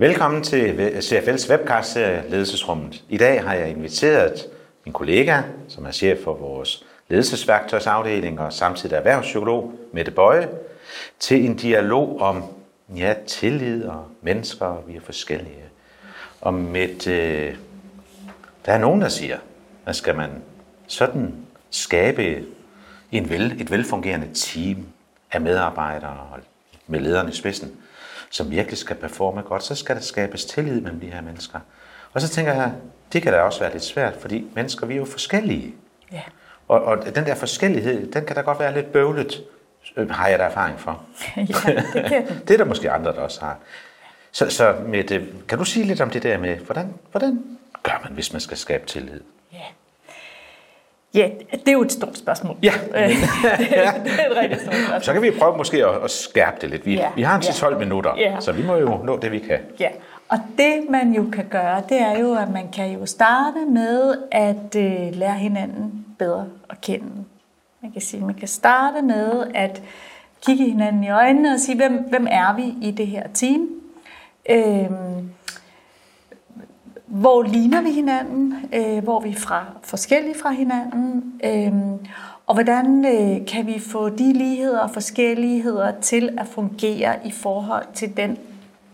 Velkommen til CFL's webcast-serie Ledelsesrummet. I dag har jeg inviteret min kollega, som er chef for vores ledelsesværktøjsafdeling og samtidig erhvervspsykolog, Mette Bøje, til en dialog om ja, tillid og mennesker, vi er forskellige. Og Mette, der er nogen, der siger, at skal man sådan skabe en vel, et velfungerende team af medarbejdere med lederne i spidsen, som virkelig skal performe godt, så skal der skabes tillid mellem de her mennesker. Og så tænker jeg, det kan da også være lidt svært, fordi mennesker, vi er jo forskellige. Ja. Og, og den der forskellighed, den kan da godt være lidt bøvlet, øh, har jeg da erfaring for. ja, det kan Det er der måske andre, der også har. Så, så med det, kan du sige lidt om det der med, hvordan, hvordan gør man, hvis man skal skabe tillid? Ja. Ja, det er jo et stort spørgsmål. Ja. det, er et rigtig stort spørgsmål. Så kan vi prøve måske at, at skærpe det lidt. Vi, ja. vi har en 10-12 ja. minutter, ja. så vi må jo nå det, vi kan. Ja, og det man jo kan gøre, det er jo, at man kan jo starte med at øh, lære hinanden bedre at kende. Man kan sige, man kan starte med at kigge hinanden i øjnene og sige, hvem, hvem er vi i det her team? Øhm, hvor ligner vi hinanden? Øh, hvor er vi fra forskellige fra hinanden? Øh, og hvordan øh, kan vi få de ligheder og forskelligheder til at fungere i forhold til den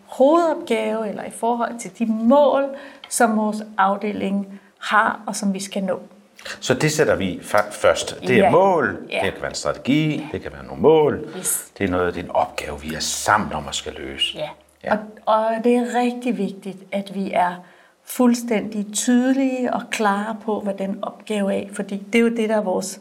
hovedopgave eller i forhold til de mål, som vores afdeling har og som vi skal nå? Så det sætter vi først. Det er ja. mål, ja. det kan være en strategi, ja. det kan være nogle mål. Yes. Det er noget, det er en opgave, vi er sammen om at skal løse. Ja. Ja. Og, og det er rigtig vigtigt, at vi er fuldstændig tydelige og klare på, hvad den opgave er. Fordi det er jo det, der er vores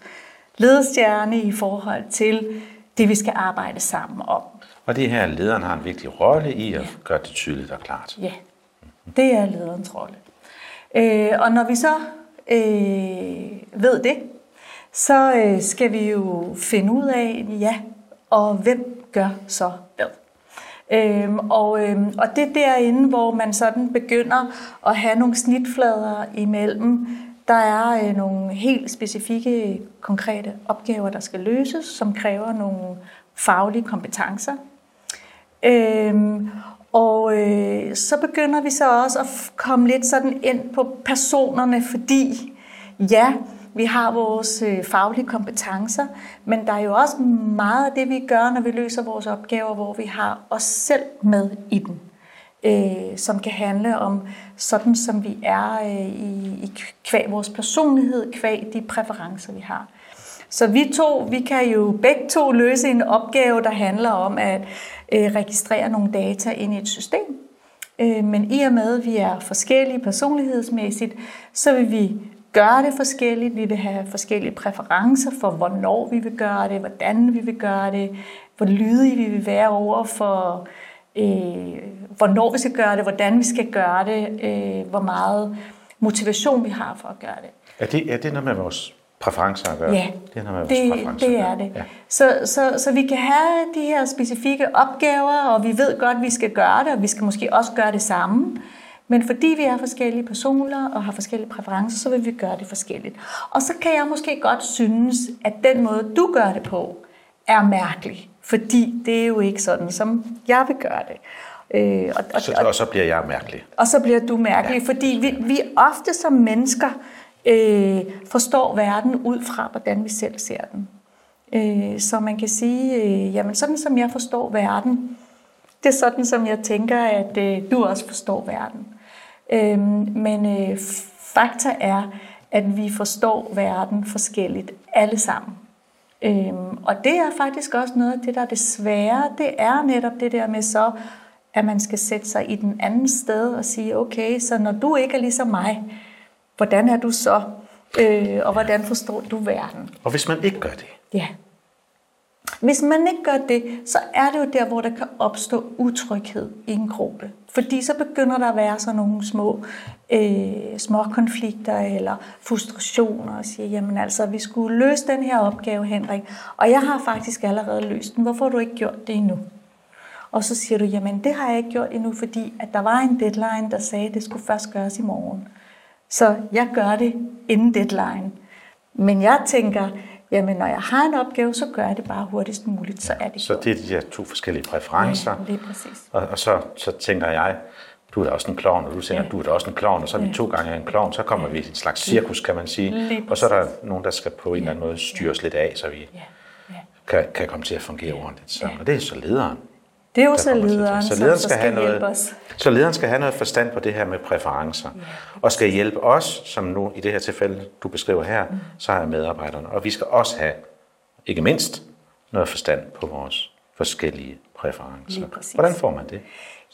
ledestjerne i forhold til det, vi skal arbejde sammen om. Og det her, lederen har en vigtig rolle i at ja. gøre det tydeligt og klart. Ja, det er lederens rolle. Øh, og når vi så øh, ved det, så øh, skal vi jo finde ud af, ja, og hvem gør så hvad. Øhm, og, øhm, og det er derinde, hvor man sådan begynder at have nogle snitflader imellem. Der er øh, nogle helt specifikke, konkrete opgaver, der skal løses, som kræver nogle faglige kompetencer. Øhm, og øh, så begynder vi så også at komme lidt sådan ind på personerne, fordi ja, vi har vores øh, faglige kompetencer, men der er jo også meget af det, vi gør, når vi løser vores opgaver, hvor vi har os selv med i den. Øh, som kan handle om sådan, som vi er øh, i, i kvæg vores personlighed, kvæg de præferencer, vi har. Så vi to, vi kan jo begge to løse en opgave, der handler om at øh, registrere nogle data ind i et system. Øh, men i og med, at vi er forskellige personlighedsmæssigt, så vil vi gøre det forskelligt. Vi vil have forskellige præferencer for, hvornår vi vil gøre det, hvordan vi vil gøre det, hvor lydige vi vil være over for, øh, hvornår vi skal gøre det, hvordan vi skal gøre det, øh, hvor meget motivation vi har for at gøre det. Er det, er det noget med vores præferencer at gøre? Ja, det er, noget med det, vores det er det. Ja. Så, så, så vi kan have de her specifikke opgaver, og vi ved godt, at vi skal gøre det, og vi skal måske også gøre det samme. Men fordi vi er forskellige personer og har forskellige præferencer, så vil vi gøre det forskelligt. Og så kan jeg måske godt synes, at den måde, du gør det på, er mærkelig. Fordi det er jo ikke sådan, som jeg vil gøre det. Øh, og, og, så, og så bliver jeg mærkelig. Og så bliver du mærkelig, ja. fordi vi, vi ofte som mennesker øh, forstår verden ud fra, hvordan vi selv ser den. Øh, så man kan sige, øh, jamen sådan som jeg forstår verden, det er sådan, som jeg tænker, at øh, du også forstår verden. Øhm, men øh, fakta er, at vi forstår verden forskelligt alle sammen. Øhm, og det er faktisk også noget af det, der er det svære. Det er netop det der med så, at man skal sætte sig i den anden sted og sige, okay, så når du ikke er ligesom mig, hvordan er du så? Øh, og hvordan forstår du verden? Og hvis man ikke gør det? Ja. Hvis man ikke gør det, så er det jo der, hvor der kan opstå utryghed i en gruppe. Fordi så begynder der at være sådan nogle små, øh, små konflikter eller frustrationer og siger, jamen altså, vi skulle løse den her opgave, Henrik, og jeg har faktisk allerede løst den. Hvorfor har du ikke gjort det endnu? Og så siger du, jamen det har jeg ikke gjort endnu, fordi at der var en deadline, der sagde, at det skulle først gøres i morgen. Så jeg gør det inden deadline. Men jeg tænker, jamen når jeg har en opgave, så gør jeg det bare hurtigst muligt, så er det Så det er de her to forskellige præferencer. Ja, er præcis. Og, og så, så tænker jeg, du er da også en klovn, og du siger, Ja. du er da også en klovn, og så er vi to gange en klovn, så kommer vi i en slags cirkus, kan man sige. Lige Og så er der nogen, der skal på en eller anden måde styres lidt af, så vi Ja. Ja. kan, kan komme til at fungere ordentligt. Så, og det er så lederen. Det er jo så lederen, så lederen så skal, have noget, os. så lederen skal have noget forstand på det her med præferencer, og skal hjælpe os, som nu i det her tilfælde, du beskriver her, Mm. så er medarbejderne. Og vi skal også have, ikke mindst, noget forstand på vores forskellige præferencer. Hvordan får man det?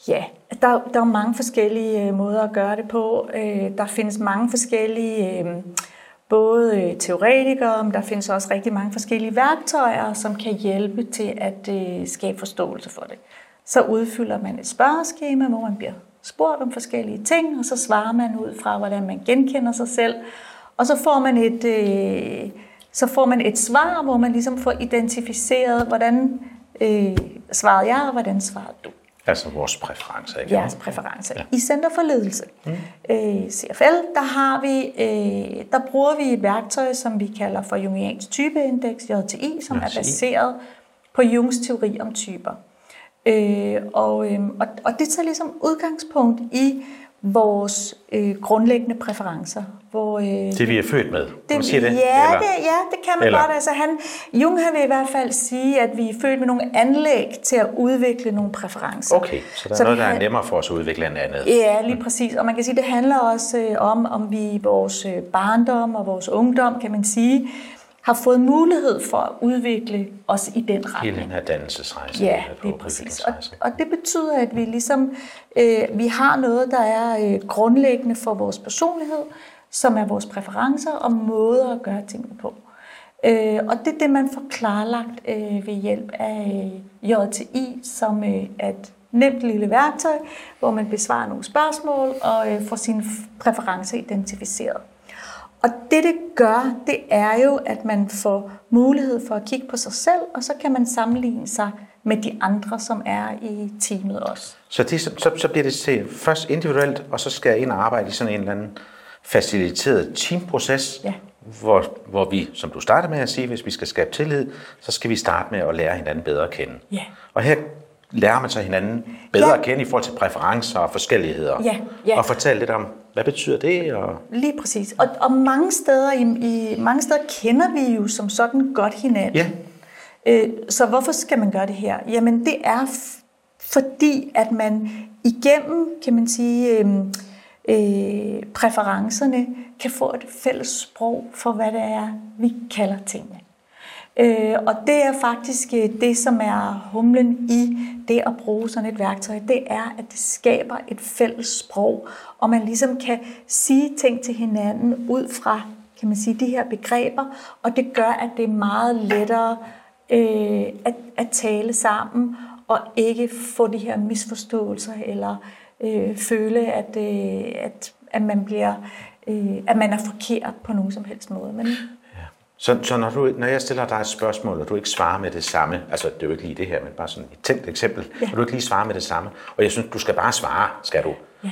Ja, der, der er mange forskellige øh, måder at gøre det på. Øh, Der findes mange forskellige, øh, både øh, teoretikere, men der findes også rigtig mange forskellige værktøjer, som kan hjælpe til at øh, skabe forståelse for det. Så udfylder man et spørgeskema, hvor man bliver spurgt om forskellige ting, og så svarer man ud fra, hvordan man genkender sig selv. Og så får man et, øh, så får man et svar, hvor man ligesom får identificeret, hvordan øh, svarede jeg, og hvordan svarede du Altså vores præferencer, ikke? jeres præferencer. Ja. I Center for Ledelse, mm. øh, CFL, der, har vi, øh, der bruger vi et værktøj, som vi kalder for Jungians typeindeks, JTI, som JTI. er baseret på Jungs teori om typer. Øh, og, øh, og, og det tager ligesom udgangspunkt i vores øh, grundlæggende præferencer. Hvor, øh, Det vi er født med. Kan man sige det? Ja, Eller- det, ja, det kan man Eller- godt. Altså, han, Jung han vil i hvert fald sige, at vi er født med nogle anlæg til at udvikle nogle præferencer. Okay, så der er Så noget, der er nemmere for os at udvikle end andet. Ja, lige præcis. Og man kan sige, det handler også øh, om, om vi i vores øh, barndom og vores ungdom, kan man sige, har fået mulighed for at udvikle os i den retning. Hele den her dannelsesrejse. Ja, det er præcis. Og, og det betyder, at vi ligesom øh, vi har noget, der er øh, grundlæggende for vores personlighed, som er vores præferencer og måder at gøre tingene på. Øh, og det er det, man får klarlagt øh, ved hjælp af øh, JTI, som øh, er et nemt lille værktøj, hvor man besvarer nogle spørgsmål og øh, får sine f- præferencer identificeret. Og det, det gør, det er jo, at man får mulighed for at kigge på sig selv, og så kan man sammenligne sig med de andre, som er i teamet også. Så, det, så, så bliver det til først individuelt, og så skal jeg ind og arbejde i sådan en eller anden faciliteret teamproces, Ja. hvor, hvor vi, som du startede med at sige, hvis vi skal skabe tillid, så skal vi starte med at lære hinanden bedre at kende. Ja. Og her lærer man så hinanden bedre Ja. at kende i forhold til præferencer og forskelligheder. Ja, ja. Og fortælle lidt om, hvad betyder det? Og Lige præcis. Og, og mange, steder i, i, mange steder kender vi jo som sådan godt hinanden. ja, Øh, så hvorfor skal man gøre det her? Jamen det er f- fordi, at man igennem, kan man sige, øh, øh, præferencerne kan få et fælles sprog for, hvad det er, vi kalder tingene. Øh, og det er faktisk øh, det, som er humlen i det at bruge sådan et værktøj. Det er, at det skaber et fælles sprog, og man ligesom kan sige ting til hinanden ud fra, kan man sige, de her begreber, og det gør, at det er meget lettere øh, at, at tale sammen, og ikke få de her misforståelser, eller øh, føle, at, øh, at, at, man bliver, øh, at man er forkert på nogen som helst måde. Men, så, så når, du, når jeg stiller dig et spørgsmål, og du ikke svarer med det samme, altså det er jo ikke lige det her, men bare sådan et tænkt eksempel, ja. og du ikke lige svarer med det samme, og jeg synes, du skal bare svare, skal du. Ja.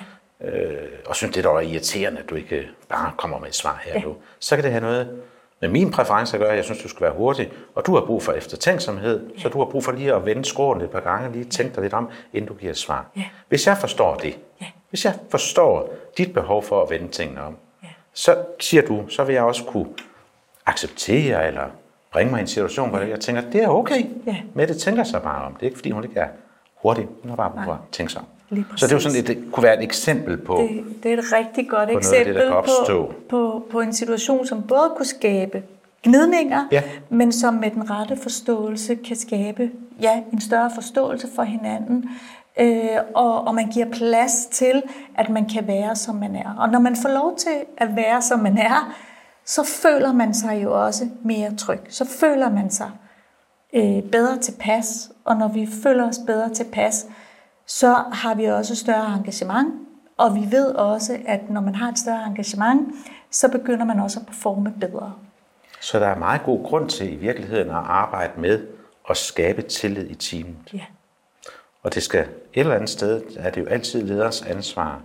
Øh, og synes, det er dog irriterende, at du ikke bare kommer med et svar her Ja. nu. Så kan det have noget med min præference at gøre. Jeg synes, du skal være hurtig, og du har brug for eftertænksomhed, ja. så du har brug for lige at vende skråen et par gange, lige tænke dig lidt om, inden du giver et svar. Ja. Hvis jeg forstår det, Ja. hvis jeg forstår dit behov for at vende tingene om, Ja. så siger du, så vil jeg også kunne acceptere eller bringe mig i en situation, hvor jeg tænker, det er okay. Ja. Mette tænker sig bare om. Det er ikke, fordi hun ikke er hurtig. Hun har bare brug for at tænke sig om. Så det er jo sådan, et, det kunne være et eksempel på, Det, det er et rigtig godt det, eksempel opstå. på, på, på en situation, som både kunne skabe gnidninger, Ja. men som med den rette forståelse kan skabe ja, en større forståelse for hinanden. Øh, og, og man giver plads til, at man kan være, som man er. Og når man får lov til at være, som man er, så føler man sig jo også mere tryg. Så føler man sig øh, bedre tilpas. Og når vi føler os bedre tilpas, så har vi også større engagement. Og vi ved også, at når man har et større engagement, så begynder man også at performe bedre. så der er meget god grund til i virkeligheden at arbejde med at skabe tillid i teamet. Ja. Og det skal et eller andet sted, er det jo altid leders ansvar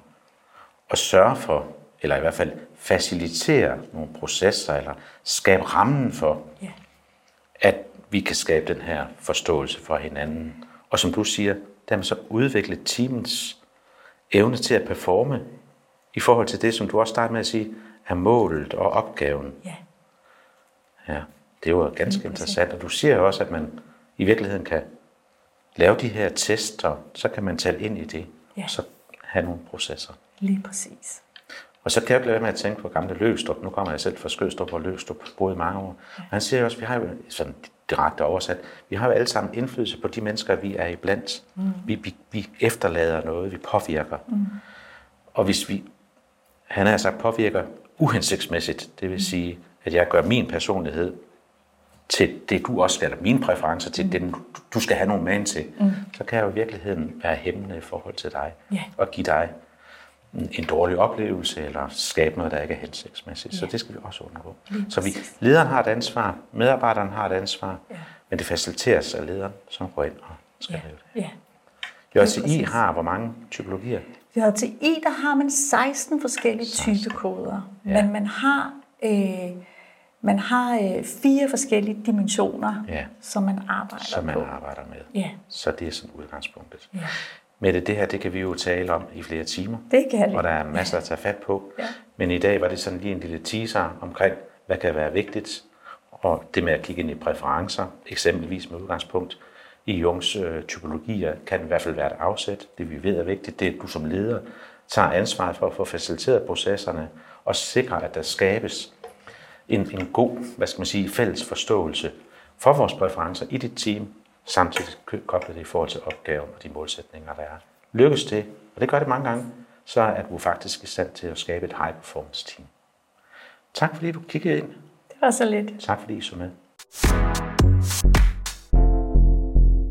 at sørge for, eller i hvert fald facilitere nogle processer, eller skabe rammen for, Ja. at vi kan skabe den her forståelse for hinanden. Og som du siger, dermed så udvikle teamets evne til at performe i forhold til det, som du også startede med at sige, er målet og opgaven. Ja. Ja, det jo ganske interessant. Og du siger jo også, at man i virkeligheden kan lave de her tester, så kan man tale ind i det, Ja. og så have nogle processer. Lige præcis. Og så kan jeg ikke lade være med at tænke på gamle Løgstrup. Nu kommer jeg selv fra Skødstrup, hvor Løgstrup boede i mange år. Og han siger jo også, vi har jo sådan direkte oversat, vi har jo alle sammen indflydelse på de mennesker, vi er iblandt. Mm. Vi, vi, vi efterlader noget, vi påvirker. Mm. Og hvis vi, han har sagt, påvirker uhensigtsmæssigt, det vil sige, at jeg gør min personlighed til det, du også skal, eller mine præferencer til mm. det, du, skal have nogen man til, mm. så kan jeg jo i virkeligheden være hæmmende i forhold til dig, Ja. og give dig en, dårlig oplevelse, eller skabe noget, der ikke er hensigtsmæssigt. Ja. Så det skal vi også undgå. Så vi, lederen har et ansvar, medarbejderen har et ansvar, ja. men det faciliteres af lederen, som går ind og skal Ja. lave det. ja. JCI præcis. har hvor mange typologier? I JTI, der har man 16 forskellige 16. typekoder, Ja. men man har, øh, man har øh, fire forskellige dimensioner, Ja. som man arbejder som man på. arbejder med. Ja. Så det er sådan udgangspunktet. Ja. Mette, det her det kan vi jo tale om i flere timer. Det kan vi. Og der er masser at tage fat på. Ja. Men i dag var det sådan lige en lille teaser omkring, hvad kan være vigtigt. Og det med at kigge ind i præferencer, eksempelvis med udgangspunkt i Jungs øh, typologier, kan i hvert fald være et afsæt. Det vi ved er vigtigt, det er, at du som leder tager ansvaret for at få faciliteret processerne og sikre, at der skabes en, en god, hvad skal man sige, fælles forståelse for vores præferencer i dit team, samtidig koblet det i forhold til opgaven og de målsætninger, der er. Lykkes det, og det gør det mange gange, så er du faktisk i stand til at skabe et high performance team. Tak fordi du kiggede ind. Det var så lidt. Tak fordi I så med.